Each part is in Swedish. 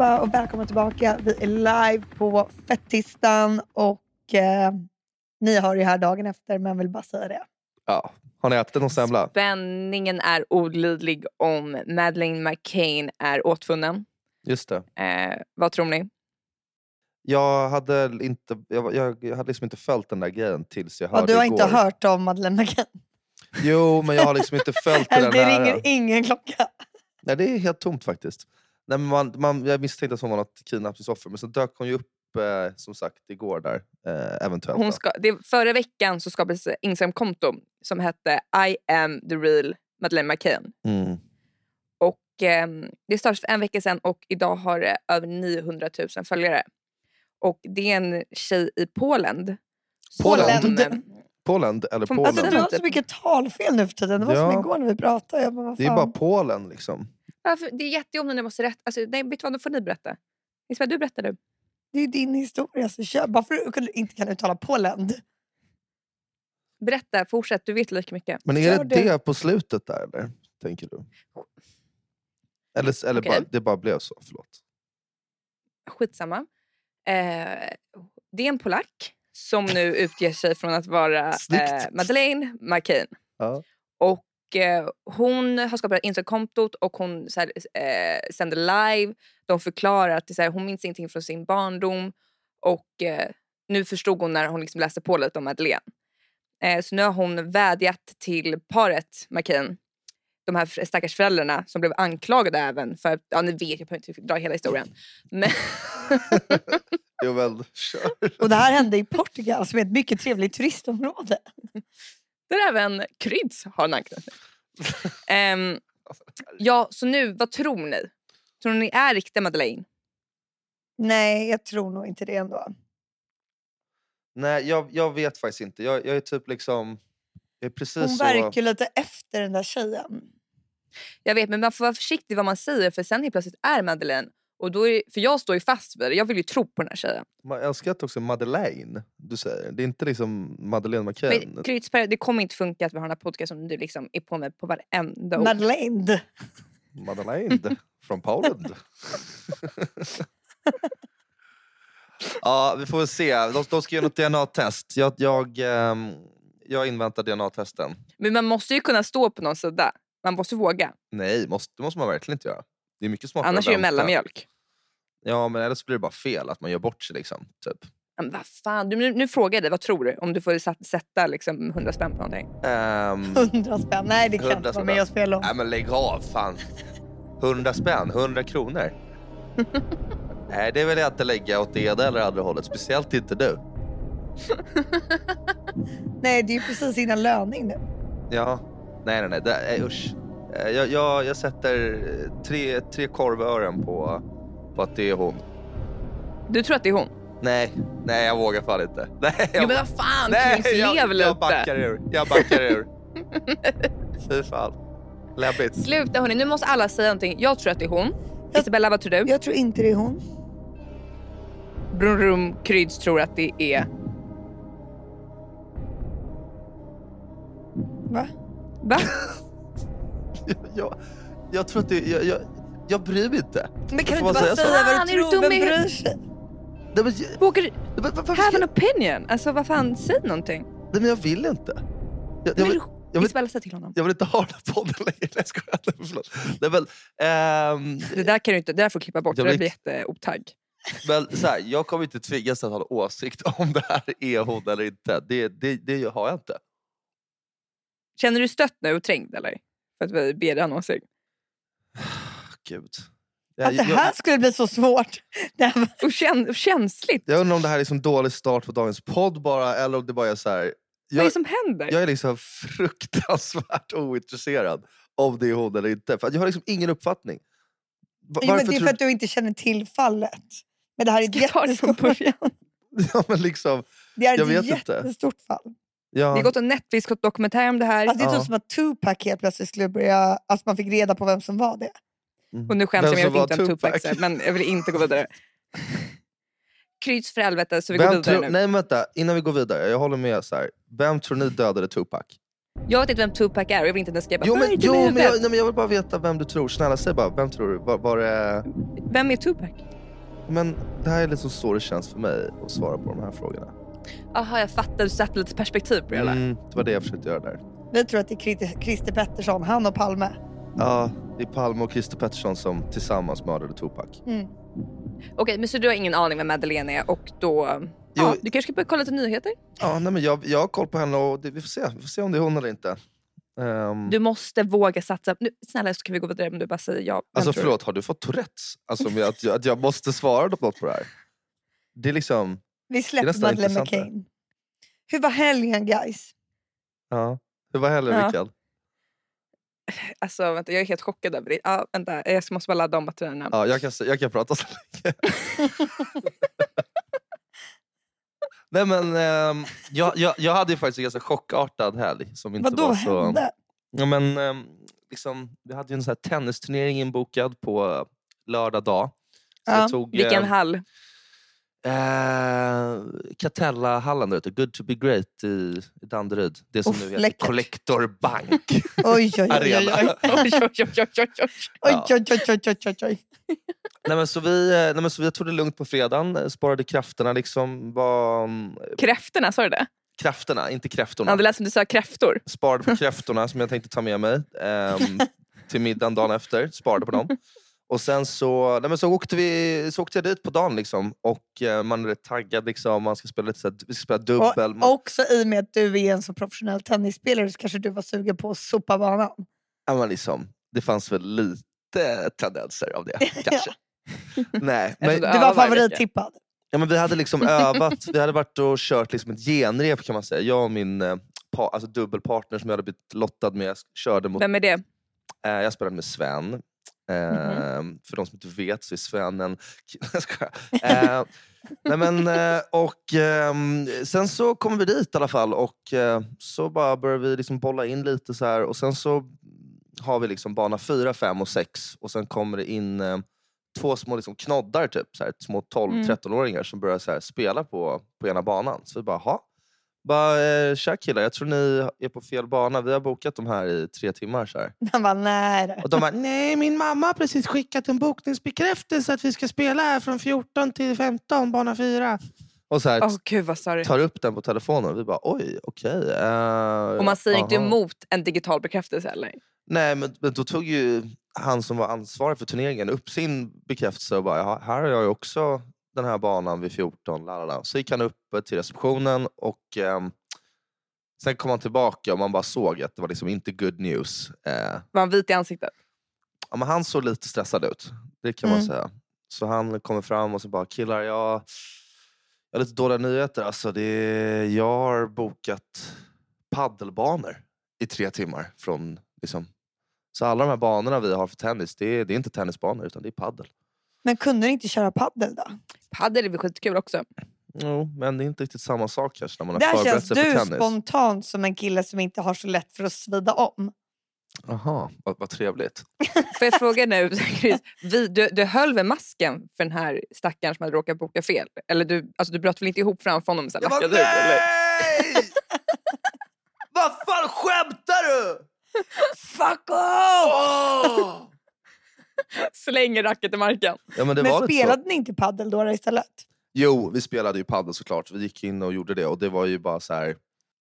allihopa och välkomna tillbaka. Vi är live på Fettistan och eh, ni har det här dagen efter men vill bara säga det. Ja. Har ni ätit någon semla? Spänningen är olidlig om Madeleine McCain är åtfunnen. Just det. Eh, vad tror ni? Jag hade, inte, jag, jag, jag hade liksom inte följt den där grejen tills jag hörde Och du har igår. inte hört om Madeleine McCann? Jo, men jag har liksom inte följt där det ringer ingen klocka. Nej, det är helt tomt faktiskt. Nej, men man, man, jag misstänkte att hon var något kidnappningsoffer, men så dök hon ju upp eh, som sagt igår där. Eh, eventuellt. Hon ska, det, förra veckan så skapades ett Instagram-konto som hette I am the real Madeleine McCain. Mm. Och, ehm, det startades för en vecka sedan och idag har det över 900 000 följare. Och det är en tjej i Polen. Polen? Som, eh, Polen eller Polen? Alltså, du har så mycket talfel nu för tiden. Det var Ja. som igår när vi pratade. Jag bara, vad det är bara Polen liksom. Varför, det är jättejobbigt när ni måste rätta. Alltså, nej, vet du vad, då får ni berätta. Isabel, du berättar du. Det är din historia. Så kör. Bara för att du inte kan uttala Polen. Berätta, fortsätt. Du vet lika mycket. Men är det det på slutet där eller? Tänker du? Eller, eller Okej. bara, det bara blev så? Förlåt. skitsamma. Eh, det är en polack som nu utger sig från att vara eh, Madeleine McCain. Ja. Och hon har skapat Instagram-kontot och hon så här, eh, sänder live. De förklarar att så här, hon minns ingenting från sin barndom. Och eh, nu förstod hon när hon liksom läste på lite om Madeleine. Eh, så nu har hon vädjat till paret McCain de här stackars föräldrarna som blev anklagade även för, ja ni vet jag behöver inte dra hela historien. Men, Jo, väl, kör. Och det här hände i Portugal som är ett mycket trevligt turistområde. Där även Kryds har en anknytning. Ehm, ja, så nu, vad tror ni? Tror ni är riktiga Madeleine? Nej, jag tror nog inte det ändå. Nej, jag, jag vet faktiskt inte. Jag, jag är typ liksom... Jag är precis Hon så... verkar lite efter den där tjejen. Jag vet, men man får vara försiktig vad man säger för sen helt plötsligt är Madeleine. Och då är, för jag står ju fast vid det. Jag vill ju tro på den här tjejen. Man älskar att också Madeleine, du säger. Det är inte liksom Madeleine McCann. Men det kommer inte funka att vi har den här podcasten som du liksom är på med på varenda ord. Madeleine. Madeleine från Polen. ja, vi får väl se. De, de ska göra något DNA-test. Jag, jag, ehm, jag inväntar DNA-testen. Men man måste ju kunna stå på någon sida. Man måste våga. Nej, måste, det måste man verkligen inte göra. Det är mycket smartare Annars är det mellanmjölk. Ja, men eller så blir det bara fel. Att man gör bort sig liksom. Typ. Men vad fan, du, nu, nu frågar jag dig, vad tror du? Om du får sätta liksom 100 spänn på någonting. Ehm, Hundra spänn. Nej, det kan jag inte 100 vara med och spela om. Nej men lägg av, fan. 100 spänn, 100 kronor. Nej det vill jag inte lägga åt det ena eller andra hållet. Speciellt inte du. Nej, det är ju precis innan löning nu. Ja, nej nej nej, det, nej usch. Eh, Jag, jag, jag sätter eh, tre, tre korvören på, på att det är hon. Du tror att det är hon? Nej, nej jag vågar fan inte. Nej, jag, Jo men vad fan, nej, jag, lev jag lite! backar ur. Jag backar ur. Fy fan. Läbbigt. Sluta hörni, nu måste alla säga någonting. Jag tror att det är hon. Jag- Isabella, vad tror du? Jag tror inte det är hon. Brum Brum Kryds tror att det är... Va? Va? jag, jag tror att det... Jag, jag, jag bryr mig inte. Men kan du inte bara säga vad är du tror? dum Vem i bryr sig? Nej, men, Vågar du men varför ska have an opinion? Alltså vad fan, säg någonting. nej, men jag vill inte. Jag, jag, vill, du- jag vill- Isabella, säg till honom. jag vill inte ha den här podden längre. Nej, jag skojar. Förlåt. Nej, men, ehm, Det där kan du inte, det där får du klippa bort. Jag Det blir jätteotagg. men så här, jag kommer inte tvingas att ha en åsikt om det här är hon eller inte. Det, det, det har jag inte. Känner du stött nu och trängd eller? För att vi ber dig ha en åsikt? Gud. Att det här skulle bli så svårt. Var... Och, kän, och känsligt. Jag undrar om det här är liksom dålig start på dagens podd bara, eller om det bara är så här. Vad är det Jag, som händer? jag är liksom fruktansvärt ointresserad om det är hon eller inte. För jag har liksom ingen uppfattning. Va- Jo, men det är för att du inte känner till fallet. Men det här är ett jag jättestort? Ja, men liksom, det är Jag ett vet inte. jättestort fall. Ja. Det har gått en Netflix-dokumentär om det här. Alltså, det är Ja. typ som att Tupac helt plötsligt skulle börja... Alltså man fick reda på vem som var det. Mm. Och nu skäms Vem jag, men jag som vet inte var vem Tupac är. Men jag vill inte gå vidare. Kryss för helvete så vi går Vem vidare tror, nu. nej men vänta, innan vi går vidare. Jag håller med. så här. Vem tror ni dödade Tupac? Jag vet inte vem Tupac är och jag vill inte att den ska Jo, bara, men, "Nej, jo dum i men, jag, huvudet." nej, men jag vill bara veta vem du tror. Snälla säg bara, vem tror du? Var, var det... Vem är Tupac? Men det här är liksom så det känns för mig att svara på de här frågorna. Jaha, jag fattar. Du satte lite perspektiv på det hela. Mm, det var det jag försökte göra där. Vi tror att det är Christer- Pettersson, han och Palme. Ja, det är Palme och Christer Pettersson som tillsammans mördade Tupac. Mm. Okej, men så du har ingen aning vem Madeleine är och då... Ja, du kanske ska börja kolla lite nyheter? Ja, nej, men jag, jag har koll på henne och det, vi, får se. vi får se om det är hon eller inte. Ehm, Du måste våga satsa. Nu, snälla så kan vi gå vidare om du bara säger ja. Alltså tror du? förlåt, har du fått Tourettes? Alltså med att, jag, att jag måste svara på något på det här. Det är liksom, Vi släpper Madeleine. McCain. Hur var helgen guys? ja. Det var heller Ja. Rickard. Alltså vänta, jag är helt chockad över det. Ja, vänta, jag måste bara ladda om batterierna. Ja, jag, kan, jag kan prata så länge. Nej men ehm, jag, jag, jag hade ju faktiskt en ganska chockartad helg. Som inte Vad då var så... hände? Ja, men, ehm, liksom, vi hade ju en sån här tennisturnering inbokad på lördag dag. Så Ja, jag tog, Vilken eh, hall? Eh, Catella-hallen, du, Good to be great i, i Danderyd. Det som Uff, nu heter läckert. Collector Bank. Oj, oj, oj, oj, Arena. oj. oj, oj, oj, oj, oj, oj. Oj, Ja. oj, oj, oj, oj, oj, oj. nej, men så vi, eh, nej, men så vi tog det lugnt på fredagen, eh, sparade krafterna. Liksom, var, mm, Kräftorna, sa du det? krafterna, inte kräftorna. Ja, det lät som du sa kräftor. Sparade på kräftorna som jag tänkte ta med mig ehm, till middagen dagen efter. Sparade på dem. Och sen så, nej men så, åkte vi, så åkte jag dit på dagen liksom. och eh, man är rätt taggad. Liksom. Man ska spela lite så här, vi ska spela dubbel. Man- Och också i och med att du är en så professionell tennisspelare så kanske du var sugen på att sopa banan. Ja, men liksom, det fanns väl lite tendenser av det kanske. Nej, men, Du var favorittippad. ja, men vi hade liksom övat, vi hade varit och kört liksom ett genrep kan man säga. Jag och min eh, pa, alltså dubbelpartner som jag hade blivit lottad med körde mot Vem är det? Eh, jag spelade med Sven. Eh, För de som inte vet så är Sven en... Eh, nej men, eh, och, ehm, sen så kommer vi dit i alla fall och eh, så bara börjar vi liksom bolla in lite så här och sen så har vi liksom bana 4, 5 och 6 och sen kommer det in eh, två små liksom knoddar, typ, så här, små 12-13-åringar som börjar så här, spela på, på ena banan. Så vi bara, ha? Bara, eh, tja killar, jag tror ni är på fel bana. Vi har bokat de här i tre timmar. Så här. Han bara, nej. då." Och de bara, nej min mamma har precis skickat en bokningsbekräftelse att vi ska spela här från 14 till 15, bana 4. Och så här, Åh gud vad sorry. tar upp den på telefonen och vi bara, oj, okej. eh, Och man säger inte aha." emot en digital bekräftelse heller. Nej, men, men då tog ju han som var ansvarig för turneringen upp sin bekräftelse och bara, "Ja, här har jag ju också den här banan vid 14. Lalala. Så gick han upp eh, till receptionen och ehm, sen kom han tillbaka och man bara såg att det var liksom inte good news. Eh, Var han vit i ansiktet? ja, men han såg lite stressad ut. Det kan man Mm. säga. Så han kommer fram och så bara, killar jag, jag har lite dåliga nyheter. Alltså, det är, jag har bokat paddelbanor i tre timmar. Från, liksom. Så alla de här banorna vi har för tennis, det är, det är inte tennisbanor utan det är paddel. Men kunde ni inte köra paddel då? Padel är väl skitkul också? Jo, men det är inte riktigt samma sak kanske när man har Där förberett känns sig för du tennis. spontant som en kille som inte har så lätt för att svida om. Jaha, vad, vad trevligt. Får jag fråga nu, Chris, vi, du, du höll väl masken för den här stackaren som hade råkat boka fel? Eller du, alltså, du bröt väl inte ihop framför honom och sen Jag bara? Eller? nej! Vad fan skämtar du? Fuck off! Åh! Slänger racket i marken. Ja, men det Men var lite så. spelade ni inte paddel då istället? Jo, vi spelade ju padel såklart. Vi gick in och gjorde det och det var ju bara så här.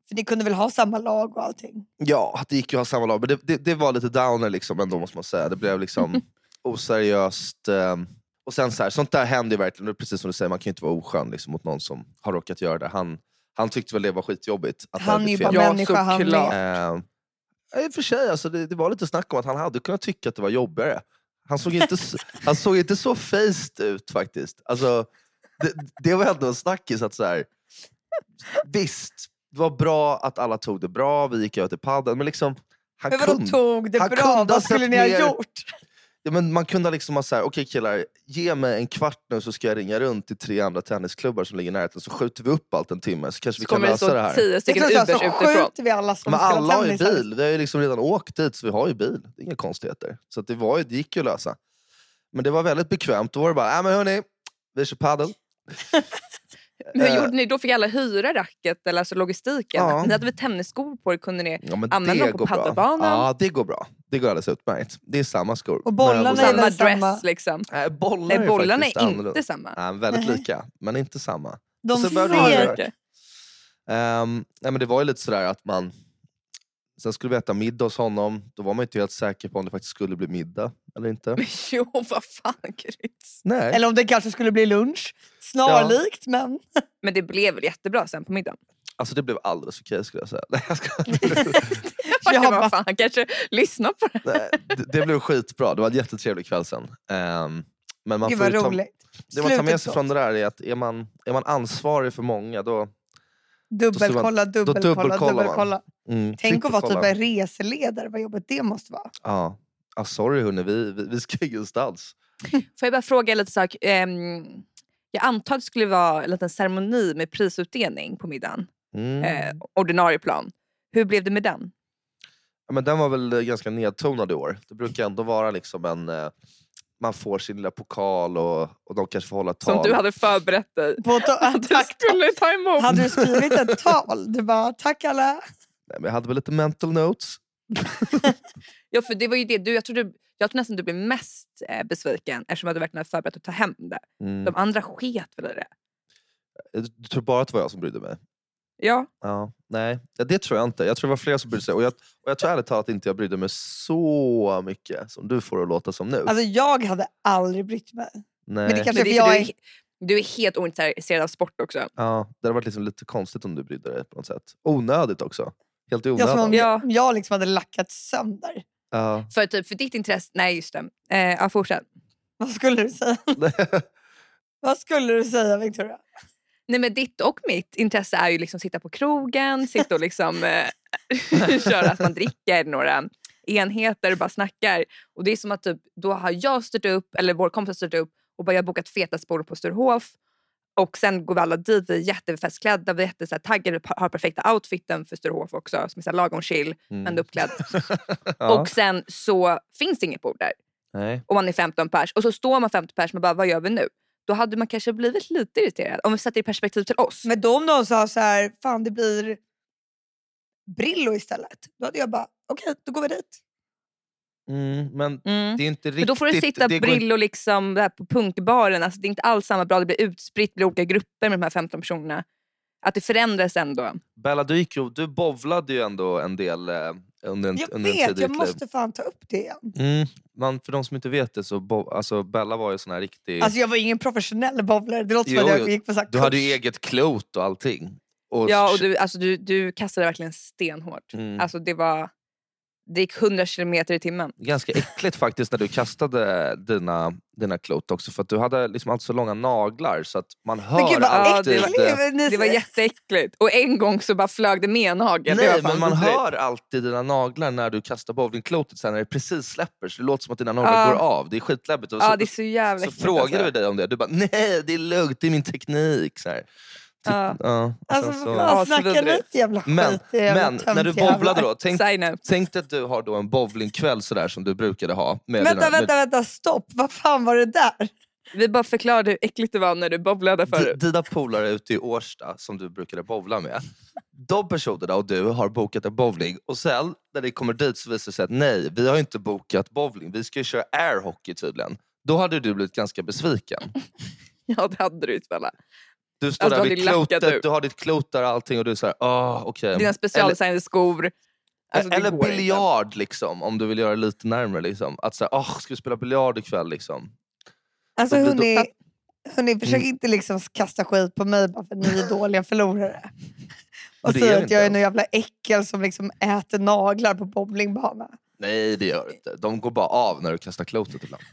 För ni kunde väl ha samma lag och allting? Ja, det gick ju att ha samma lag, men det, det, det var lite downer liksom ändå måste man säga. Det blev liksom oseriöst. ehm, och sen så här, sånt där händer ju verkligen, precis som du säger, man kan ju inte vara oskön liksom, mot någon som har råkat göra det. Han, han tyckte väl det var skitjobbigt. Att det Han är ju bara fel. Ja, människa han med. Ehm, I och för sig, alltså, det, det var lite snack om att han hade kunnat tycka att det var jobbigare. Han såg inte, han såg inte så faced ut faktiskt. Alltså, det, det var ändå en snackis att så här, visst, det var bra att alla tog det bra, vi gick över till padel, men liksom han Men vadå kunde, tog det han bra? Vad skulle ni ha gjort? Ja, men man kunde liksom ha såhär, okej killar, ge mig en kvart nu så ska jag ringa runt till tre andra tennisklubbar som ligger i närheten så skjuter vi upp allt en timme så kanske vi Så kan kommer det lösa det stå här. tio Det stycken är så, Ubers så utifrån. skjuter vi alla som Men alla har ju bil, vi har ju liksom redan åkt dit så vi har ju bil. Det är inga konstigheter. Så att det, var ju, det gick ju att lösa. Men det var väldigt bekvämt, då var det bara, äh, men hörni, vi kör padel. Men hur Eh, gjorde ni då? Fick alla hyra racket eller alltså logistiken? Ja. Ni hade väl tennisskor på er? Kunde ni Ja, men Använder det de på padelbanan? Ja, det går bra. Det går alldeles utmärkt. Det är samma skor. Och bollarna är samma väl dress samma- liksom? Nej, bollar Nej, är bollarna är annorlunda. inte samma. Nej, väldigt Nej. lika, men inte samma. De ser... Ehm, nej, men det var ju lite sådär att man... Sen skulle vi äta middag hos honom. Då var man inte helt säker på om det faktiskt skulle bli middag eller inte. Men jo, vad fan Gryts. Nej. Eller om det kanske skulle bli lunch. Snarlikt, men... Men det blev väl jättebra sen på middagen? Alltså det blev alldeles okej skulle jag säga. Nej, jag ska... Ja, Jag bara- vad fan, kanske lyssna på det. Nej, det, det blev skitbra. Det var en jättetrevlig kväll sen. Ehm, men man Gud får vad ta, roligt. det man tar med sig från det där är att är man, är man ansvarig för många då... Dubbelkolla, dubbelkolla, dubbelkollar man. dubbelkolla. Mm, Tänk att vara typ en reseledare, vad jobbigt det måste vara. Ja. Ah, sorry hörni, vi, vi, vi ska ingenstans. Får jag bara fråga lite sak? Ehm, jag antar att det skulle vara en liten ceremoni med prisutdelning på middagen. Mm. Eh, ordinarie plan. Hur blev det med den? Ja, men den var väl eh, ganska nedtonad i år. Det brukar ändå vara liksom en... Man får sin lilla pokal och, och de kanske får hålla tal. Som du hade förberett dig På to- att du skulle ta emot. hade du skrivit ett tal? Du bara, tack alla. Nej, men jag hade väl lite mental notes. Ja, för det var ju det. Du, jag, tror du, jag tror nästan du blev mest eh, besviken eftersom du hade verkligen förberett att ta hem det. Mm. De andra sket väl i det? Du, du tror bara att det var jag som brydde mig? Ja. Ja, nej, ja, det tror jag inte. Jag tror det var flera som brydde sig. Och jag, och jag tror ärligt talat inte jag brydde mig så mycket som du får att låta som nu. Alltså jag hade aldrig brytt mig. nej. Men det kanske Men det är för jag du, är... är, du är helt ointresserad av sport också. ja, det hade varit liksom lite konstigt om du brydde dig på något sätt. Onödigt också. Helt i Jag som om Ja. jag liksom hade lackat sönder. Ja. För, typ, för ditt intresse... Nej, just det. Eh, ja, fortsätt. Vad skulle du säga? Vad skulle du säga Victoria? Nej, men ditt och mitt intresse är ju liksom sitta på krogen, sitta och liksom, eh, köra att man dricker några enheter och bara snackar. Och det är som att typ, då har jag styrt upp, eller vår kompis har styrt upp och bara jag har bokat feta spår på Sturehof. Och sen går vi alla dit, vi är jättefestklädda, vi är jätte, så här, taggade, har perfekta outfiten för Sturehof också, som är så här, lagom chill, Mm. ändå uppklädd. ja. Och sen så finns det inget bord där. Nej. Och man är 15 pers. Och så står man 15 pers och bara, vad gör vi nu? Då hade man kanske blivit lite irriterad om vi sätter i perspektiv till oss. Men då om någon sa så här, fan det blir Brillo istället. Då hade jag bara, okej då går vi dit. Mm, men Mm. det är inte riktigt... Men då får du sitta det går- Brillo liksom där på punkbaren. Alltså, det är inte alls samma bra. Det blir utspritt, det blir olika grupper med de här 15 personerna. Att det förändras ändå. Bella, du, gick ju, du bovlade ju ändå en del eh, under en, Jag under en vet, i jag måste fan ta upp det igen. Mm, man, för de som inte vet det så bo, alltså Bella var ju sån här riktig... Alltså jag var ingen professionell bowlare. Det låter som Jo, att jo. jag gick på så du hade ju eget klot och allting. Och Ja, och du, alltså, du, du kastade verkligen stenhårt. Mm. Alltså, det, var, det gick 100 kilometer i timmen. Ganska äckligt faktiskt när du kastade dina, dina klot också för att du hade liksom alltid så långa naglar så att man hör Men gud alltid... det var- äckligt! Ni- Det var jätteäckligt. Och en gång så bara flög det med en hagel. det Nej men man hör alltid dina naglar när du kastar bowlingklotet sen när det precis släpper så det låter som att dina naglar Ja. går av. Det är skitläbbigt. Och så, det är så jävla så frågade alltså. vi dig om det du bara nej det är lugnt, det är min teknik. Så här. Ja. Ja, och Alltså sen vad så- fan, snacka lite jävla skit. Men, jävla men när du bowlade då, tänk, tänk dig att du har då en bowlingkväll sådär som du brukade ha. Med Vänta, dina, vänta, vänta, stopp. Vad fan var det där? Vi bara förklarade hur äckligt det var när du bobblade Di- förut. Dina polare ute i Årsta som du brukade bowla med. De personerna och du har bokat en bowling och sen när det kommer dit så visar det sig att nej, vi har inte bokat bowling. Vi ska ju köra airhockey tydligen. Då hade du blivit ganska besviken. Ja, det hade du Bella. Du står Alltså, där du vid klotet, ut. du har ditt klot där och allting och du är såhär, åh okej. Dina specialdesignade skor. Alltså, Eller biljard liksom, om du vill göra det lite närmare. Liksom. Att säga, åh ska vi spela biljard ikväll? Liksom. Alltså Då blir- hörni, hörni försök Mm. inte liksom kasta skit på mig bara för att ni är dåliga förlorare. Och säga att jag är någon jävla äckel som liksom äter naglar på bowlingbana. Nej det gör det inte. De går bara av när du kastar klotet ibland.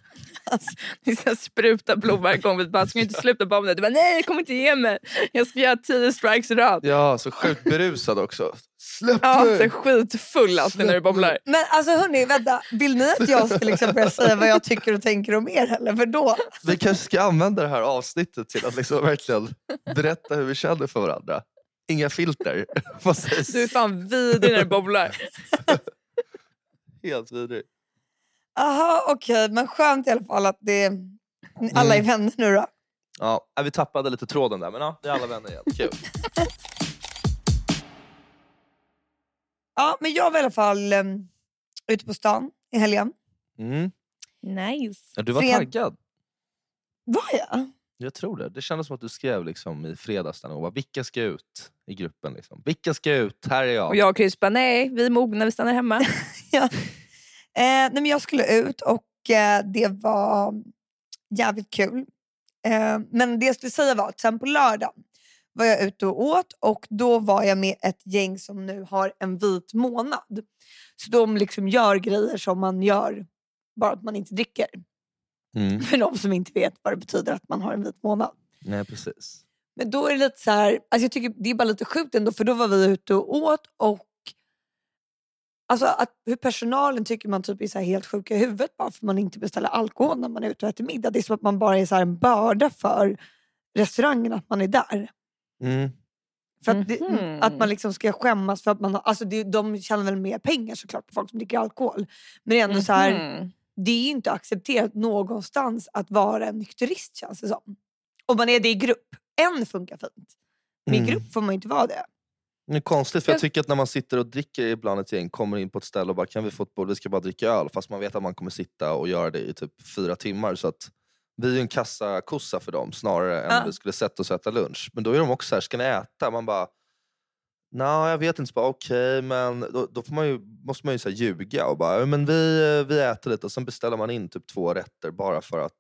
Alltså, ni ska spruta blod varje gång. Vi bara, ska inte sluta bomba? Du bara, nej jag kommer inte ge mig. Jag ska göra tio strikes i rad. Ja, så sjukt berusad också. Släpp Ja, mig! så skitfull alltid när du bobblar. Men alltså hörni, vänta. Vill ni att jag ska liksom börja säga vad jag tycker och tänker om er? Eller? För då, Vi kanske ska använda det här avsnittet till att liksom verkligen berätta hur vi känner för varandra. Inga filter. Du är fan vidrig när du bobblar. Helt vidrig. Aha okej, men skönt i alla fall att det, alla är Mm. vänner nu då. Ja, vi tappade lite tråden där, men ja, vi är alla vänner igen. Kul. Ja, men jag var i alla fall um, ute på stan i helgen. Mm. Nice. Ja, du var Fred- taggad. Var jag? Jag tror det. Det kändes som att du skrev liksom i fredags där och bara, vilka ska ut i gruppen? Liksom. Vilka ska ut? Här är jag. Och jag och Chris bara, nej vi är mogna, vi stannar hemma. ja. Eh, nej, men jag skulle ut och eh, det var jävligt kul. Eh, men det jag skulle säga var att sen på lördag var jag ute och åt och då var jag med ett gäng som nu har en vit månad. Så de liksom gör grejer som man gör bara att man inte dricker. Mm. För de som inte vet vad det betyder att man har en vit månad. Nej, precis. Men då är det lite så här, alltså jag tycker det är bara lite sjukt ändå för då var vi ute och åt och Alltså att, hur personalen tycker man typ är så här helt sjuka i huvudet bara för man inte beställer alkohol när man är ute och äter middag. Det är som att man bara är så här en börda för restaurangen att man är där. Mm. För att, det, Mhm. att man liksom ska skämmas för att man har, alltså det, de tjänar väl mer pengar såklart på folk som dricker alkohol. Men det är ändå så här, Mhm. det är inte accepterat någonstans att vara en nykterist känns det som. Om man är det i grupp. En funkar fint. Men i Mm. grupp får man inte vara det. Det är konstigt för jag tycker att när man sitter och dricker ibland ett gäng, kommer in på ett ställe och bara kan vi få ett bord, vi ska bara dricka öl. Fast man vet att man kommer sitta och göra det i typ fyra timmar. Så att vi är ju en kassakossa för dem snarare än Ja. om vi skulle sätta oss och äta lunch. Men då är de också så här, ska ni äta? Man bara, nej jag vet inte. Okej, men då, då får man ju, måste man ju så ljuga och bara, "Ja, men vi, vi äter lite och sen beställer man in typ två rätter bara för att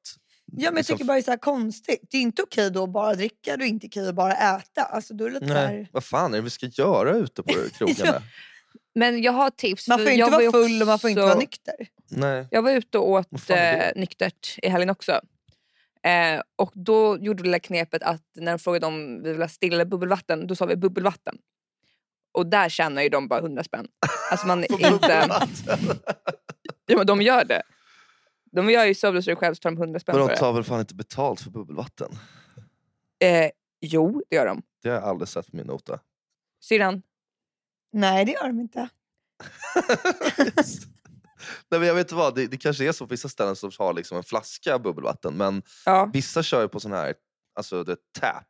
Ja, men jag liksom- tycker bara det är så här konstigt. Det är inte okej då att bara dricka, det är inte okej att bara äta. Alltså, då är det lite så Nej, här, vad fan är det vi ska göra ute på krogarna? Men jag har tips. man för får inte jag var ju vara full och man får inte vara nykter. Nej. Jag var ute och åt det? eh, nyktert i helgen också. Eh, och då gjorde det lilla knepet att när de frågade om vi ville ha still eller bubbelvatten, då sa vi bubbelvatten. Och där tjänar ju de bara 100 spänn. Alltså man inte... Ja, men de gör det. De gör ju så du sig själv så tar de 100 spänn Men för de tar väl fan inte betalt för bubbelvatten? Eh, jo, det gör de. Det har jag aldrig sett på min nota. Syrran, Nej, det gör de inte. Nej, men jag vet inte vad, det, det kanske är så på vissa ställen som har liksom en flaska bubbelvatten. Men ja, vissa kör ju på sån här alltså det tap,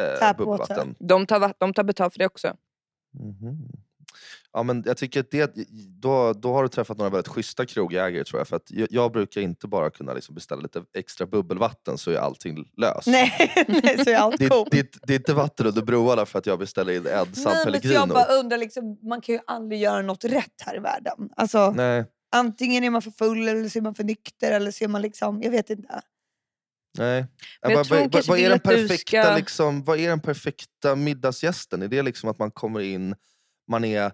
eh, Tap bubbelvatten. de, tar, de tar betalt för det också. Mhm. Ja, men jag tycker det, då, då har du träffat några väldigt schyssta krogägare tror jag. För att jag, jag brukar inte bara kunna liksom beställa lite extra bubbelvatten så är allting löst. Nej, nej så är allt Det, coolt. det, det är inte vatten under broarna för att jag beställer in en San Nej, Pellegrino. jag bara undrar, liksom, man kan ju aldrig göra något rätt här i världen. Alltså, Nej, antingen är man för full eller så är man för nykter eller så är man liksom, jag vet inte. nej. Men jag vad, tror hon vad, kanske vad, är vill den att du perfekta, ska- liksom, vad är den perfekta middagsgästen? Är det liksom att man kommer in, man är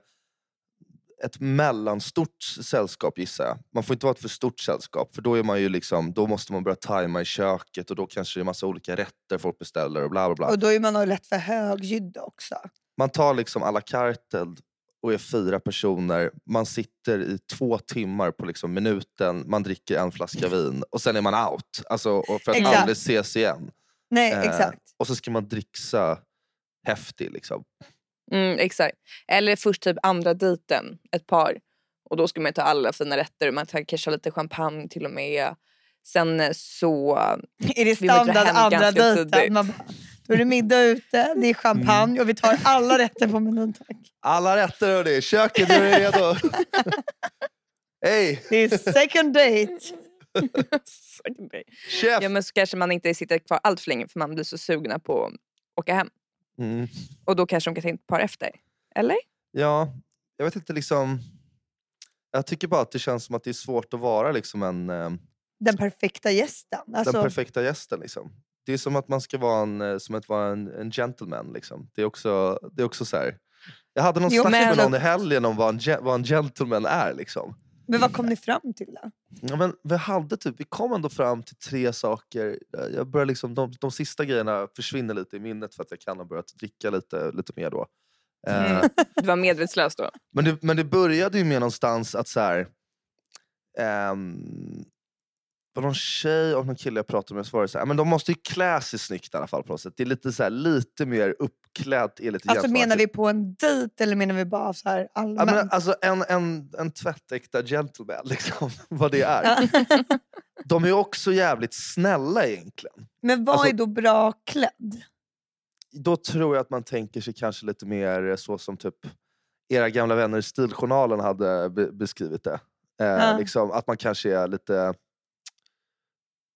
ett mellanstort sällskap gissar jag. Man får inte vara ett för stort sällskap för då, är man ju liksom, då måste man börja tajma i köket och då kanske det är massa olika rätter folk beställer och bla bla bla. Och då är man nog lätt för högljudd också. Man tar liksom à la carte och är fyra personer. Man sitter i två timmar på liksom minuten, man dricker en flaska vin och sen är man out. Alltså, för att Exakt. aldrig ses igen. Nej, Eh, exakt. Och så ska man dricksa häftig liksom. Mm, exakt. Eller först typ andra dejten, ett par. Och då ska man ta alla fina rätter. Man tar kanske lite champagne till och med. Sen eh, så... Är det standard andra dejten? Man Då är det middag ute, det är champagne och vi tar alla rätter på menyn tack. Alla rätter hörni, köket är redo. Hej, Det är second date. chef! ja, men så kanske man inte sitter kvar allt för länge för man blir så sugna på att åka hem. Mm. Och då kanske de kan ta in ett par efter. Eller? Ja, jag vet inte liksom. Jag tycker bara att det känns som att det är svårt att vara liksom en, eh, Den perfekta gästen. Alltså, den perfekta gästen. Liksom. Det är som att man ska vara en, eh, som att vara en, en gentleman. Liksom. Det, är också, det är också så här. Jag hade någon Jo, snack med någon i helgen om vad en, vad en gentleman är. Liksom. Men vad kom ni fram till då? Ja, men vi, hade typ, vi kom ändå fram till tre saker. Jag börjar liksom, de, de sista grejerna försvinner lite i minnet för att jag kan ha börjat dricka lite, lite mer då. Eh, Mm. Du var medvetslös då. men, det, men det började ju med någonstans att så här, ehm, var någon tjej och någon kille jag pratade med så var det så här, men de måste ju klä sig snyggt i alla fall på något sätt. Det är lite, så här, lite mer uppklädd. Är lite Alltså menar vi på en dejt eller menar vi bara så här Ja, allmänt? men, alltså en, en, en tvättäkta gentleman, liksom, vad det är. Ja. De är också jävligt snälla egentligen. Men vad alltså- är då bra klädd? Då tror jag att man tänker sig kanske lite mer så som typ era gamla vänner i Stiljournalen hade be- beskrivit det. Eh, Ja. liksom, att man kanske är lite...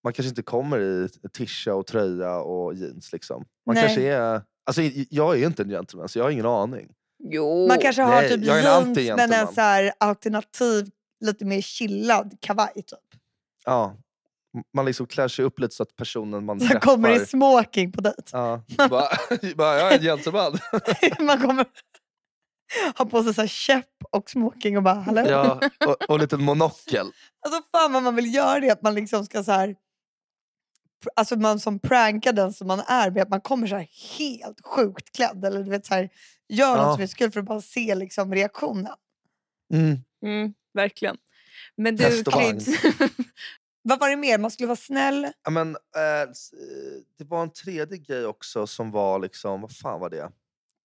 Man kanske inte kommer i tisha och tröja och jeans. Liksom. Man Nej. kanske är... Alltså, jag är inte en gentleman så jag har ingen aning. Jo. Man kanske har nej, typ en jeans men en så här alternativ, lite mer chillad kavaj typ. Ja. Man liksom klär sig upp lite så att personen man Man träffar... kommer i smoking på dejt. Ja, bara, bara, jag är en gentleman. Man kommer ha på sig så här käpp och smoking och bara hallå. ja, och, och en liten monokel. Alltså fan vad man vill göra det, att man liksom ska så här Alltså man som prankar den som man är med, att man kommer så här helt sjukt klädd. Eller du vet så här, gör Ja. något som är kul för att bara se liksom reaktionen. Mm. Mm, verkligen. Men du. Kryds. Vad var det mer? Man skulle vara snäll. Ja, men, eh, eh, det var en tredje grej också som var liksom, vad fan var det?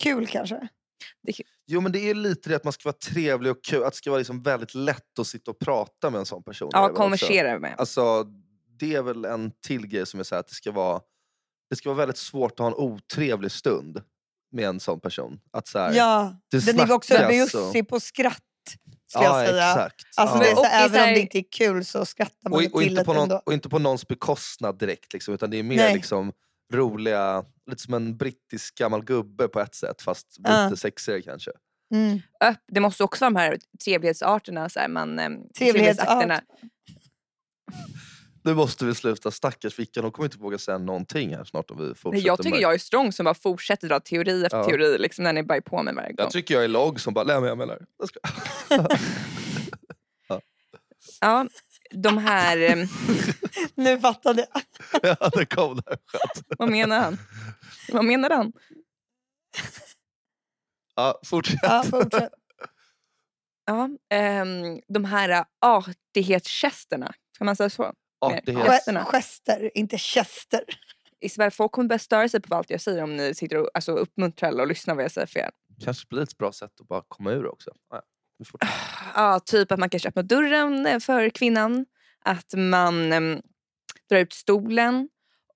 Kul kanske? Jo men det är lite det att man ska vara trevlig och kul, att det ska vara liksom väldigt lätt att sitta och prata med en sån person. det ja, konversera med. Alltså, det är väl en till grej som är så här, att det ska vara det ska vara väldigt svårt att ha en otrevlig stund med en sån person. Att så här, Ja, det den är också bjussig på skratt. Ska ja, jag säga. exakt. Alltså, ja. så, Och även här- om det inte är kul så skrattar man och, och, till inte på någon, ändå. och inte på någons bekostnad direkt, liksom, utan det är mer Nej. liksom roliga, lite som en brittisk gammal gubbe på ett sätt fast Ja. lite sexigare kanske. Mm. Det måste också vara de här trevlighetsarterna. Så här, man, ehm, Trevlighetsart. trevlighetsakterna. Nu måste vi sluta, stackars Vickan, hon kommer inte våga säga någonting här snart om vi fortsätter Nej, Jag tycker med. jag är strong som bara fortsätter dra teori efter Ja. teori liksom, när ni bara är på mig varje gång. Jag tycker jag är låg som bara, nej men jag menar. Jag ska... Ja, de här... ehm, Nu fattade jag. ja, det kom där. Vad menar han? Vad menar han? Ja, fortsätt. Ja, fortsätt. Ja, ehm, de här artighetsgesterna, kan man säga så? Ja. Ge- Gester, inte chester. Isabel, folk kommer börja störa sig på allt jag säger om ni sitter och alltså, uppmuntrar eller lyssnar vad jag säger fel. Kanske blir ett bra sätt att bara komma ur också. Ja. Ja, typ att man kanske öppnar dörren eh, för kvinnan, att man em, drar ut stolen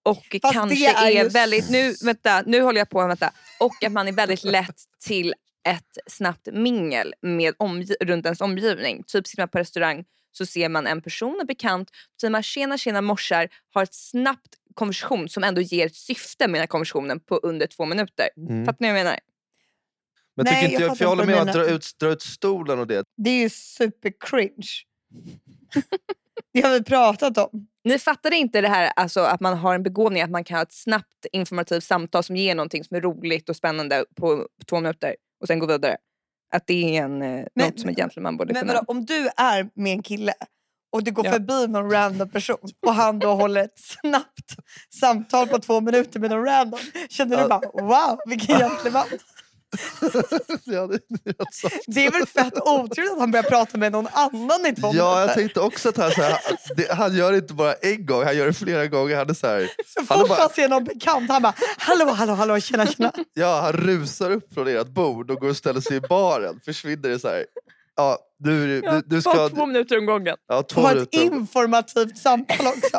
och Fast kanske är är, ju väldigt... Nu, vänta, nu håller jag på. Vänta. Och att man är väldigt lätt till ett snabbt mingel med omgi- runt ens omgivning. Typ sitter man på restaurang så ser man en person, en bekant, så säger man tjena tjena morsar, har ett snabbt konversation som ändå ger ett syfte med den här konversationen på under två minuter. Mm. Fattar ni vad jag menar? Men Nej, tycker inte jag jag, för jag håller med du att dra ut, dra ut stolen och det. Det är ju super cringe. det har vi pratat om. Ni fattade inte det här alltså, att man har en begåvning att man kan ha ett snabbt informativt samtal som ger någonting som är roligt och spännande på två minuter och sen gå vidare. Att det är en, eh, något som en gentleman borde Men kunna. vadå, om du är med en kille och du går Ja. förbi någon random person och han då håller ett snabbt samtal på två minuter med någon random. Känner du bara wow vilken gentleman. Ja, det, det är rätt sant. Det är väl fett otrevligt att han börjar prata med någon annan i två Ja, jag minuter. tänkte också att han, så här, det, han gör det inte bara en gång, han gör det flera gånger. Han, är så här, Så fort bara, han ser någon bekant han bara hallå hallå hallå tjena tjena. ja, han rusar upp från ert bord och går och ställer sig i baren. Försvinner det så här. Ja, du, du, du bara ska... två minuter om gången. Ja, två Och ha ett minuter. informativt samtal också.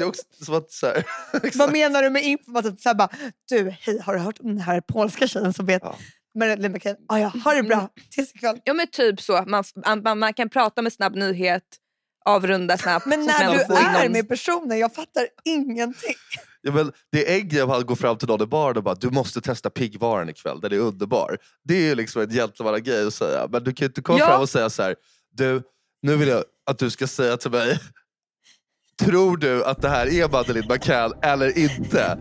Det är också som att så här, Vad menar du med informativt? Så här bara, du hej har du hört om den här polska tjejen som vet Ja. Marilyn McCann? Ah, ja, ha det bra tills ikväll. Ja men typ så. Man, man, man kan prata med snabb nyhet, avrunda snabbt. Men när du är någon- med personen, jag fattar ingenting. Ja, men det är en grej om han går fram till någon i baren och bara du måste testa piggvaren ikväll, den är underbar. Det är ju liksom en gentlemannagrej att säga. Men du kan ju inte komma Ja. fram och säga så här. du, nu vill jag att du ska säga till mig, tror du att det här är Madeleine McCann eller inte?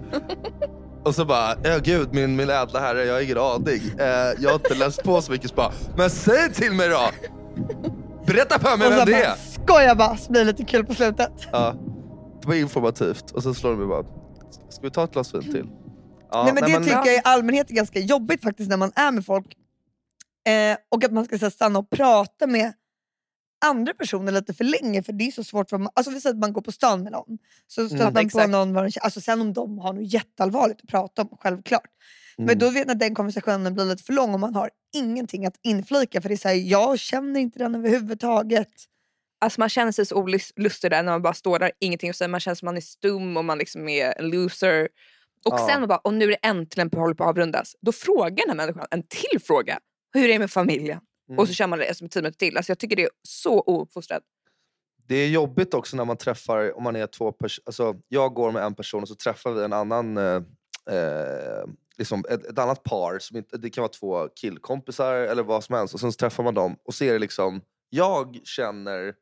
Och så bara, ja gud min, min ädla herre, jag har ingen aning. Eh, jag har inte läst på så mycket. Så bara, men säg till mig då! Berätta för mig och vem det är! skoja bara, så blir det lite kul på slutet. Ja. Det var informativt. Och sen slår de mig bara, ska vi ta ett glas vin till? Ja, nej, men det men- tycker jag i allmänhet är ganska jobbigt faktiskt när man är med folk. Eh, och att man ska så här, stanna och prata med andra personer lite för länge för det är så svårt. För man, alltså vi säger att man går på stan med någon. Så stöter man på någon, de- alltså sen om de har något jätteallvarligt att prata om, självklart. Men Mm. då vet man att den konversationen blir lite för lång och man har ingenting att inflika för det är såhär, jag känner inte den överhuvudtaget. Alltså man känner sig så olustig där när man bara står där, ingenting att säga. Man känner som man är stum och man liksom är en loser. Och Ja. sen man bara, och nu är det äntligen på håller på att avrundas. Då frågar den här människan en till fråga. Hur är det med familjen? Mm. Och så kör man det som tio minuter till. Alltså jag tycker det är så ouppfostrat. Det är jobbigt också när man träffar, om man är två personer, alltså jag går med en person och så träffar vi en annan, eh, eh, liksom ett, ett annat par, som inte, det kan vara två killkompisar eller vad som helst, och sen träffar man dem och ser det liksom, jag känner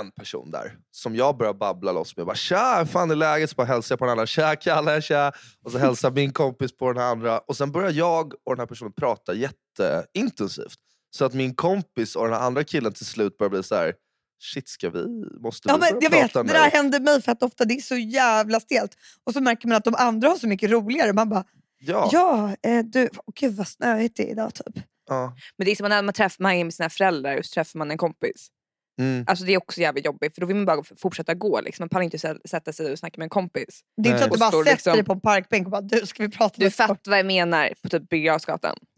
en person där som jag börjar babbla loss med. Bara, Tja, hur fan är läget? Så bara hälsar jag på den andra. Tja Kalle, tja. Och så hälsar min kompis på den andra. Och sen börjar jag och den här personen prata jätteintensivt. Så att min kompis och den här andra killen till slut börjar bli så här. Shit, ska vi? Måste Ja, vi men börja jag vet, prata det nu? där händer mig fett ofta, det är så jävla stelt. Och så märker man att de andra har så mycket roligare. Man bara, Ja. ja, eh, du, åh, gud vad snöigt det är idag typ. ja. Men det är som när man träffar man är med sina föräldrar och så träffar man en kompis. Mm. Alltså det är också jävligt jobbigt för då vill man bara fortsätta gå. Liksom. Man pallar inte sä- sätta sig och snacka med en kompis. Det är inte så Nej. att du bara står sätter liksom- dig på en parkbänk och bara, du ska vi prata Du lite kort?" fattar vad jag menar på typ Birger.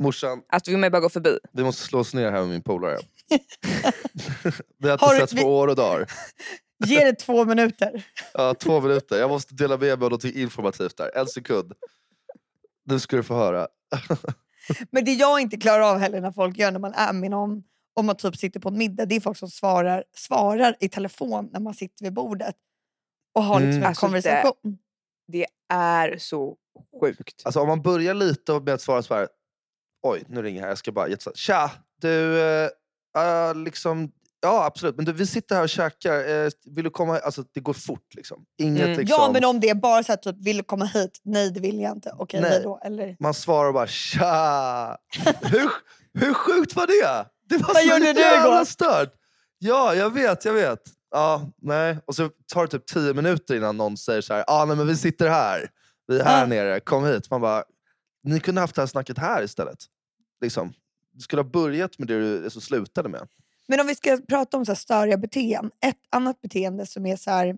Morsan, Alltså vill man bara gå förbi. vi måste slå oss ner här med min polare. vi har inte Har du- setts vi- på år och dagar. Ge det två minuter. Ja, två minuter. Jag måste dela med mig av något informativt där. En sekund. Nu ska du få höra. Men det jag inte klarar av heller när folk gör när man är med någon, om man typ sitter på en middag, det är folk som svarar, svarar i telefon när man sitter vid bordet och har liksom Mm. en Alltså, det- konversation. Det är så sjukt. Alltså om man börjar lite med att svara så här. Oj, nu ringer här. Jag ska bara jättesnabbt. Tja, du. eh, liksom, ja, absolut. Men du, vi sitter här och käkar. Eh, vill du komma? Alltså, det går fort liksom. Inget Mm. liksom. Ja men om det är bara så här, typ, vill du komma hit? Nej det vill jag inte. Okej hej då. Eller, Man svarar bara tja. hur, hur sjukt var det? Det var Vad så gjorde du jävla igår? stört. Ja, jag vet, jag vet. Ja, nej. Och så tar det typ tio minuter innan någon säger så här. Ah, nej, men vi sitter här. Vi är här Ja. nere. Kom hit. Man bara, ni kunde haft det här snacket här istället. Liksom. Du skulle ha börjat med det du så slutade med. Men om vi ska prata om så här störiga beteenden. Ett annat beteende som är så här,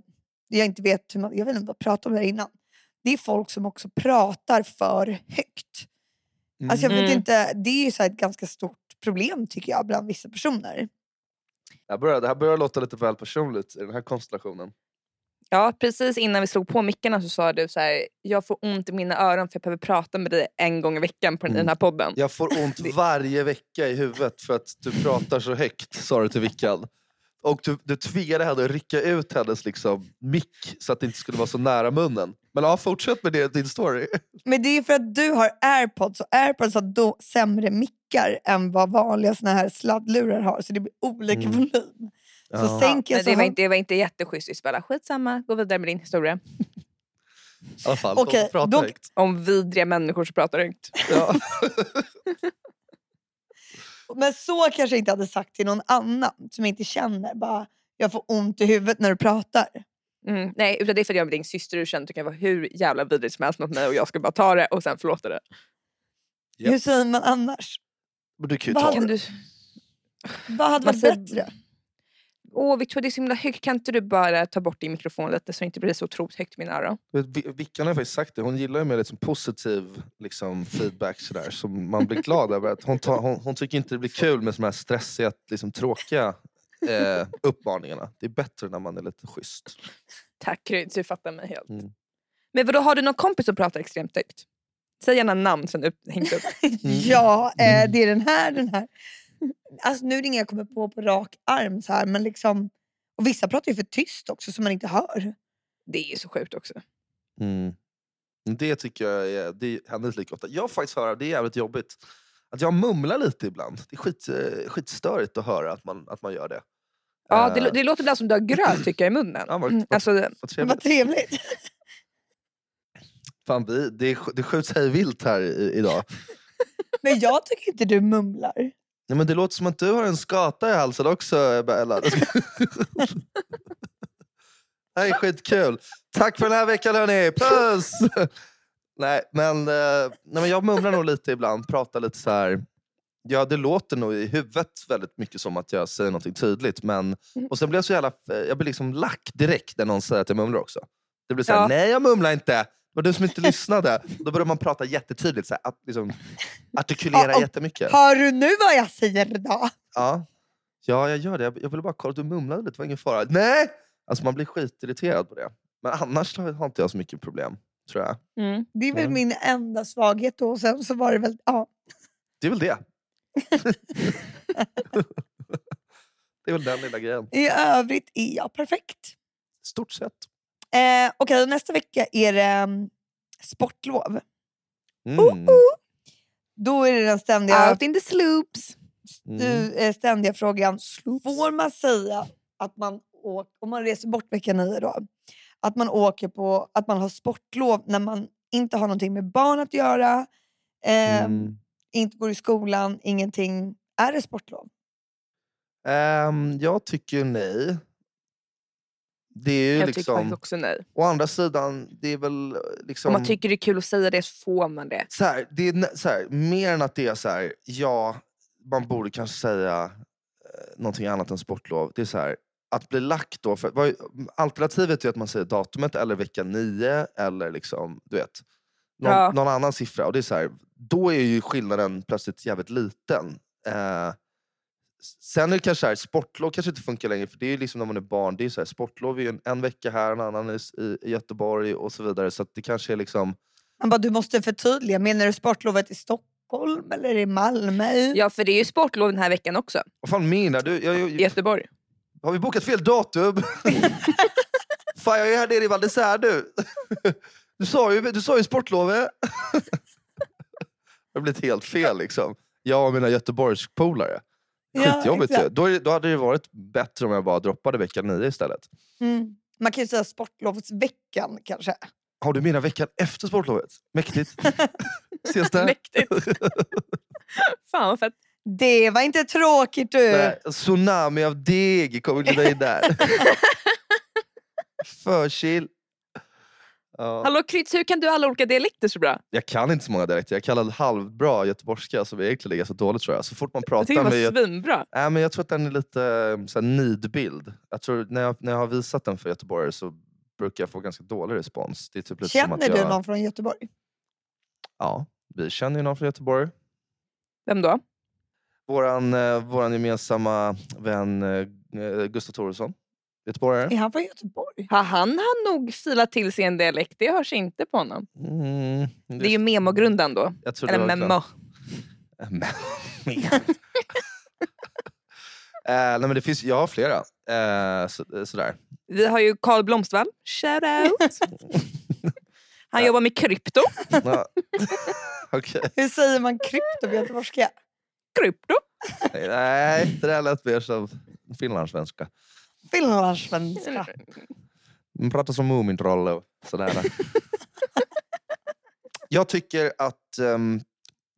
jag inte vet hur man, jag vet inte vad jag pratade om det här innan. Det är folk som också pratar för högt. Alltså jag vet Mm. inte, det är ju så här ett ganska stort problem tycker jag bland vissa personer. Det här, börjar, det här börjar låta lite väl personligt i den här konstellationen. Ja, precis innan vi slog på mickarna så sa du så här, jag får ont i mina öron för jag behöver prata med dig en gång i veckan på den, den här podden. Jag får ont varje vecka i huvudet för att du pratar så högt, sa du till Vickan. Och du, du tvingade henne att rycka ut hennes liksom, mick så att det inte skulle vara så nära munnen. Men ja, fortsätt med det, din story. Men det är för att du har airpods och airpods har då sämre mickar än vad vanliga såna här sladdlurar har. Så det blir olika Mm. volym. Så Ja. sänker jag Men så det, var inte, det var inte jätteschysst Isabella. Skitsamma, gå vidare med din historia. I alla fall, Okej, då- högt. Om vidriga människor som pratar högt. Ja. Men så kanske jag inte hade sagt till någon annan som jag inte känner. Bara, jag får ont i huvudet när du pratar. Mm, nej, utan det är för att jag är din syster och du känner att du kan vara hur jävla vidrig som helst mot mig och jag ska bara ta det och sen förlåta det. Japp. Hur säger man annars? Men du kan ju Vad ta Kan det. du... Vad hade Man varit säger- bättre? Åh Victoria det är så himla högt, kan inte du bara ta bort din mikrofon lite så det inte blir så otroligt högt i mina öron? Vickan har faktiskt sagt det, hon gillar ju med liksom positiv liksom, feedback sådär, som man blir glad över. Att hon, tar, hon, hon tycker inte det blir kul med såna här stressiga, liksom, tråkiga eh, uppmaningarna. Det är bättre när man är lite schysst. Tack Kryds, du fattar mig helt. Mm. Men vadå, har du någon kompis som pratar extremt högt? Säg gärna namn sen upp, hängs upp. Ja, eh, det är den här, den här. Alltså, nu är det inga jag kommer på på rak arm. Så här, men liksom, och vissa pratar ju för tyst också så man inte hör. Det är ju så sjukt också. Mm. Det tycker jag är, det händer inte lika ofta. Jag faktiskt höra, det är jävligt jobbigt, att jag mumlar lite ibland. Det är skit, eh, skitstörigt att höra att man, att man gör det. Ja, Eh, det, lå- det låter ibland som du har gröt tycker jag i munnen. Ja, vad- Mm, alltså, vad Vad trevligt. trevligt. Fan, vi, det, det skjuts hej vilt här i, idag. Men jag tycker inte du mumlar. Nej, men det låter som att du har en skata i halsen också, Bella. Det här är skitkul. Tack för den här veckan hörni. Puss! nej, men, eh, nej, men jag mumlar nog lite ibland. Pratar lite så här. Ja, det låter nog i huvudet väldigt mycket som att jag säger något tydligt. Men, och sen blir jag så jävla... Jag blir liksom lack direkt när någon säger att jag mumlar också. Det blir så här, Ja. nej jag mumlar inte. Det var du som inte lyssnade. Då börjar man prata jättetydligt. Så här, att, liksom, artikulera och- jättemycket. Hör du nu vad jag säger då? Ja. ja, jag gör det. Jag, jag ville bara kolla. Du mumlade lite, det var ingen fara. Nej! Alltså man blir skitirriterad på det. Men annars har inte jag så mycket problem, tror jag. Mm. Det är väl Ja. min enda svaghet då. Och sen så var det väl, ja. Det är väl det. det är väl den lilla grejen. I övrigt är jag perfekt. Stort sett. Eh, Okej, nästa vecka är det mm, sportlov. Mm. Då är det den ständiga, Out in the sloops. Mm. du, eh, ständiga frågan. Får man säga att man åker, om man reser bort vecka nio då, att man åker på, att man har sportlov när man inte har någonting med barn att göra, eh, Mm. inte går i skolan, ingenting. Är det sportlov? Ehm, jag tycker nej. Det är Jag tycker liksom... faktiskt också nej. Å andra sidan, det är väl liksom... Om man tycker det är kul att säga det så får man det. så här, det är så här, mer än att det är så här, ja, man borde kanske säga eh, någonting annat än sportlov. Det är så här, att bli lack då, för, vad, alternativet är att man säger datumet eller vecka nio eller liksom, du vet, någon, Ja. någon annan siffra. Och det är så här, då är ju skillnaden plötsligt jävligt liten. Eh, sen är det kanske så här, sportlov kanske inte funkar längre, för det är ju liksom när man är barn, det är så här, sportlov är ju en, en vecka här, en annan i, i, Göteborg och så vidare. Så att det kanske är liksom Man bara, du måste förtydliga. Menar du sportlovet i Stockholm eller i Malmö? Ja, för det är ju sportlov den här veckan också. Vad fan menar du? Jag, jag, I Göteborg. har vi bokat fel datum? fan jag är här nere i Val du. Du sa ju, du sa ju sportlovet. det har blivit helt fel liksom. Jag och mina Göteborgspolare. Skitjobbigt ju. Då, då hade det varit bättre om jag bara droppade vecka nio istället. Mm. Man kan ju säga sportlovsveckan kanske. Har du mina veckan efter sportlovet? Mäktigt. Ses där. Mäktigt. Fan vad fett. Det var inte tråkigt du. Nej, tsunami av deg kommer glida in där. För chill. Ja. Hallå Kryds, hur kan du alla olika dialekter så bra? Jag kan inte så många dialekter. Jag kan halvbra göteborgska som egentligen är ganska dåligt tror jag. Så fort man Jag pratar tycker det med... var svinbra. Nej, men jag tror att den är lite eh, så här, nidbild. Jag tror, när, jag, när jag har visat den för göteborgare så brukar jag få ganska dålig respons. Det är typ lite som Känner att jag, du någon från Göteborg? Ja, vi känner ju någon från Göteborg. Vem då? Våran, eh, våran gemensamma vän eh, Gustav Thoresson. Göteborgare. Är han från Göteborg? Ha, han har nog filat till sig en dialekt. Det hörs inte på honom. Mm, Det är ju memogrundan då. jag tror det Eller memo. Men- Eh, nej men det finns, jag har flera. Eh, så, sådär. Vi har ju Carl Blomstervall. Shout out. Han jobbar med krypto. Okej. Hur säger man krypto på göteborgska? Krypto. Nej, det där lät mer som finlandssvenska. Finlandssvenska. Man pratar som Mumintroll och sådär. jag tycker att ehm,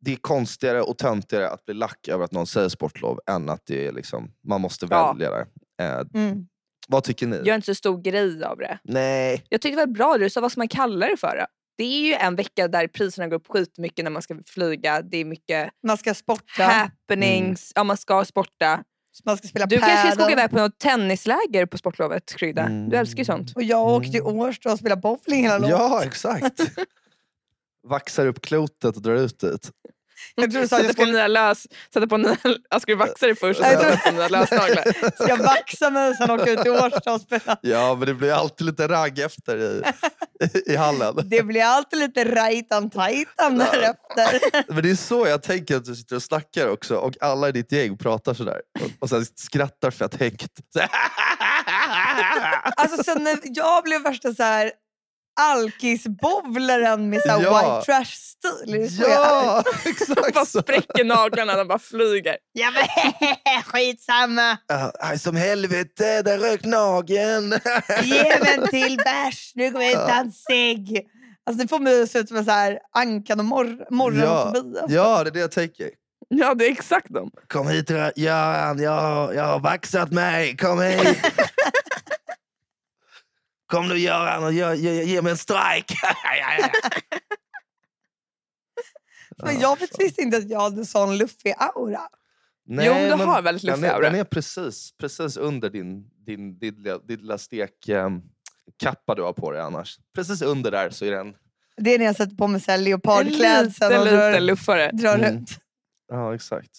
det är konstigare och töntigare att bli lack över att någon säger sportlov än att det är liksom, man måste Ja. välja där. Eh, Mm. vad tycker ni? Gör inte så stor grej av det. Nej. Jag tyckte det var bra det du sa vad ska man kalla det för. Då? Det är ju en vecka där priserna går upp skitmycket när man ska flyga. Det är mycket Man ska sporta, happenings. Ja, man ska sporta. Man ska spela Du kanske ska padel. åka iväg på något tennisläger på sportlovet Krydda. Mm. Du älskar ju sånt. Och jag åkte till Årsta och spelade bowling hela lovet. Ja, exakt. Vaxar upp klotet och drar ut dit. Jag tror du sa att jag Sätta på skulle, nya lös... Sätta på nya... Jag skulle vaxa dig först och Jag sen sätta på nya lösnaglar. ska vaxa mig och sen åka ut till Årsta och spela. Ja, men det blir alltid lite ragg efter i, i hallen. Det blir alltid lite rajtan tajtan därefter. Men det är så jag tänker att du sitter och snackar också och alla i ditt gäng pratar sådär. Och, och sen skrattar fett högt. Alltså sen när jag blev värsta så här alkisbowlaren med så Ja. white trash-stil. Ja, Bara exakt så. spräcker naglarna och bara flyger. Ja men skitsamma. Aj, som helvete, där rök nageln. Ge mig en till bärs, nu kommer jag ta en cigg. Alltså det får mig att se ut som en så här Ankan och mor- morgon Ja. Tobias. Ja, det är det jag tänker. Ja, det är exakt dem. Kom hit Göran, jag, jag har vaxat mig. Kom hit. Kom nu Göran och ge, ge, ge mig en strike. Men jag visste inte att jag hade sån luffig aura. Nej, Jo, men du men har väldigt luffig aura. den är precis, precis under din, din, din, din lilla stekkappa du har på dig annars. Precis under där så är den... Det är när jag sätter på mig så här En leopardklädsel liten, och drar, luffare. drar Mm. runt. Ja, exakt.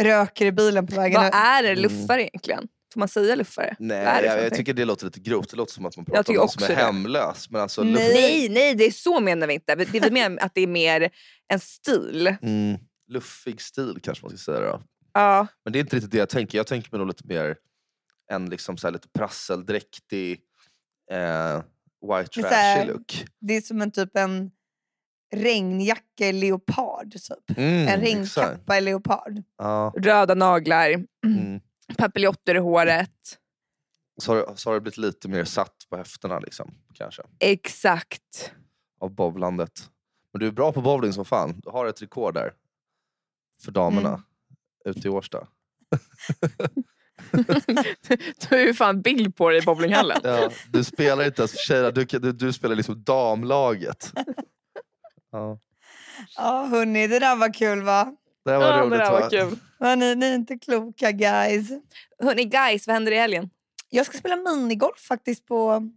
Röker i bilen på vägen Vad är Mm. luffare egentligen? Får man säga luffare? Nej, är jag, jag någonting? tycker det låter lite grovt. Det låter som att man Jag pratar om någon som är det. hemlös. Men alltså, Nej. Nej, nej, det är så menar vi inte. Det vi menar att det är mer en stil. mm, luffig stil kanske man ska säga då. Ja, Men det är inte riktigt det jag tänker. Jag tänker mig nog lite mer en liksom så lite prasseldräktig eh, white trashy look. Det är som en typ en regnjacka i leopard. Typ. Mm, en exakt. regnkappa i leopard. Ja, röda naglar, mm. Papiljotter i håret. så, har, så har det blivit lite mer satt på höfterna liksom, kanske. Exakt. Av bowlandet. Men du är bra på bowling som fan. Du har ett rekord där. För damerna. Mm. Ute i Årsta. Du har ju fan bild på dig i bowlinghallen. Ja, du spelar inte ens för tjejerna, du, du, du spelar liksom damlaget. Ja, Ja hörni, det där var kul va? Det här var Ja, roligt det där va? var kul. Hörni, ni är inte kloka guys. Hörni guys, vad händer i helgen? Jag ska spela minigolf faktiskt på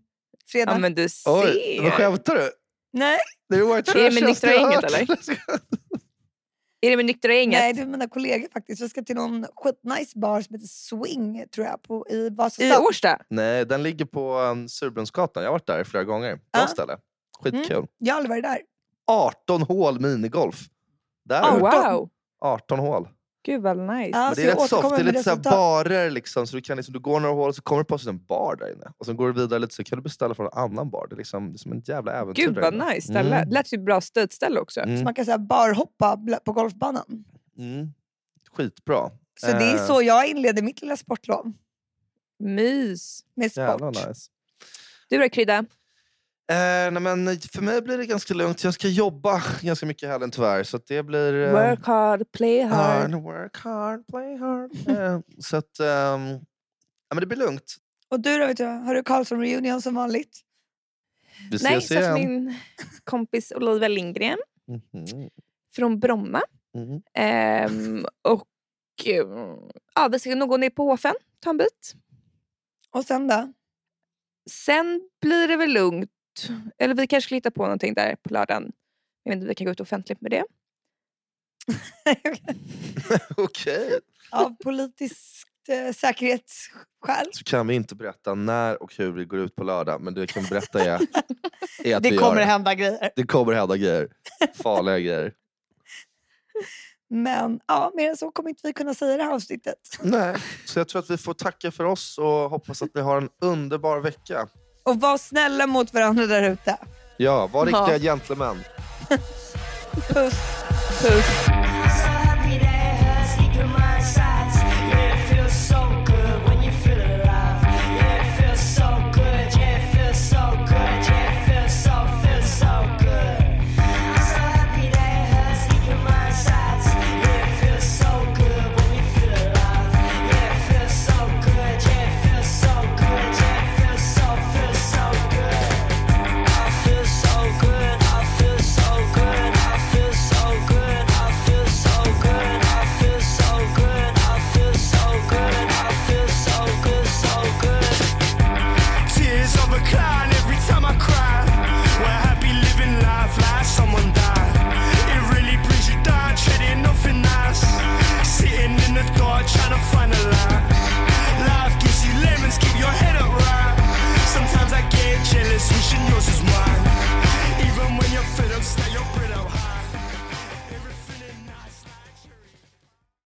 fredag. Ja men du Oj, vad ser. skämtar du? Nej, Det är white Är det med nyktra gänget, eller? Är det med nyktra gänget? nej, det är mina kollegor faktiskt. Jag ska till någon skitnice bar som heter Swing tror jag, på, i I Vasastan. Årsta? Nej, den ligger på um, Surbrunnsgatan. Jag har varit där flera gånger. Bra Ja. ställe. Skitkul. Jag har aldrig varit där. 18 hål minigolf. Där Ja. Arton. Wow, 18 hål. gud vad nice. Ja, Men det är rätt soft. Det är lite så här resultat. barer liksom. Så du, kan liksom, du går några hål och så kommer du på en bar där inne. Och så går du vidare lite så kan du beställa från en annan bar. Det är, liksom, det är som en jävla äventyr Gud vad nice ställe. Mm. Det lät ju bra stödställe också. Mm. Så man kan säga barhoppa på golfbanan. Mm. Skitbra. Så det är Eh, så jag inleder mitt lilla sportlov. Mys. Med sport. Jävla nice. Du då Krydda? Eh, nej men för mig blir det ganska lugnt. Jag ska jobba ganska mycket i helgen tyvärr. Så att det blir... eh, Work hard, play hard. hard, work hard, play hard. Eh, så att... ehm, ja, men det blir lugnt. Och du då, vet du, har du Karlsson reunion som vanligt? Vi Nej, ses så att igen. min kompis Olivia Lindgren Mhm, från Bromma. mhm. Ehm, och eh, ja, vi ska nog gå ner på Hofen, ta en bit. Och sen då? Sen blir det väl lugnt. Eller vi kanske ska hitta på någonting där på lördagen. Jag vet inte, vi kan gå ut offentligt med det. Okej. Av politiskt eh, säkerhetsskäl. Så kan vi inte berätta när och hur vi går ut på lördag. Men det vi kan berätta är, är att Det vi kommer gör. hända grejer. Det kommer hända grejer. Farliga grejer. Men ja, mer än så kommer inte vi kunna säga i det här avsnittet. Nej. Så jag tror att vi får tacka för oss och hoppas att ni har en underbar vecka. Och var snälla mot varandra där ute. Ja, var Ja. riktiga gentlemän. Puss! Puss.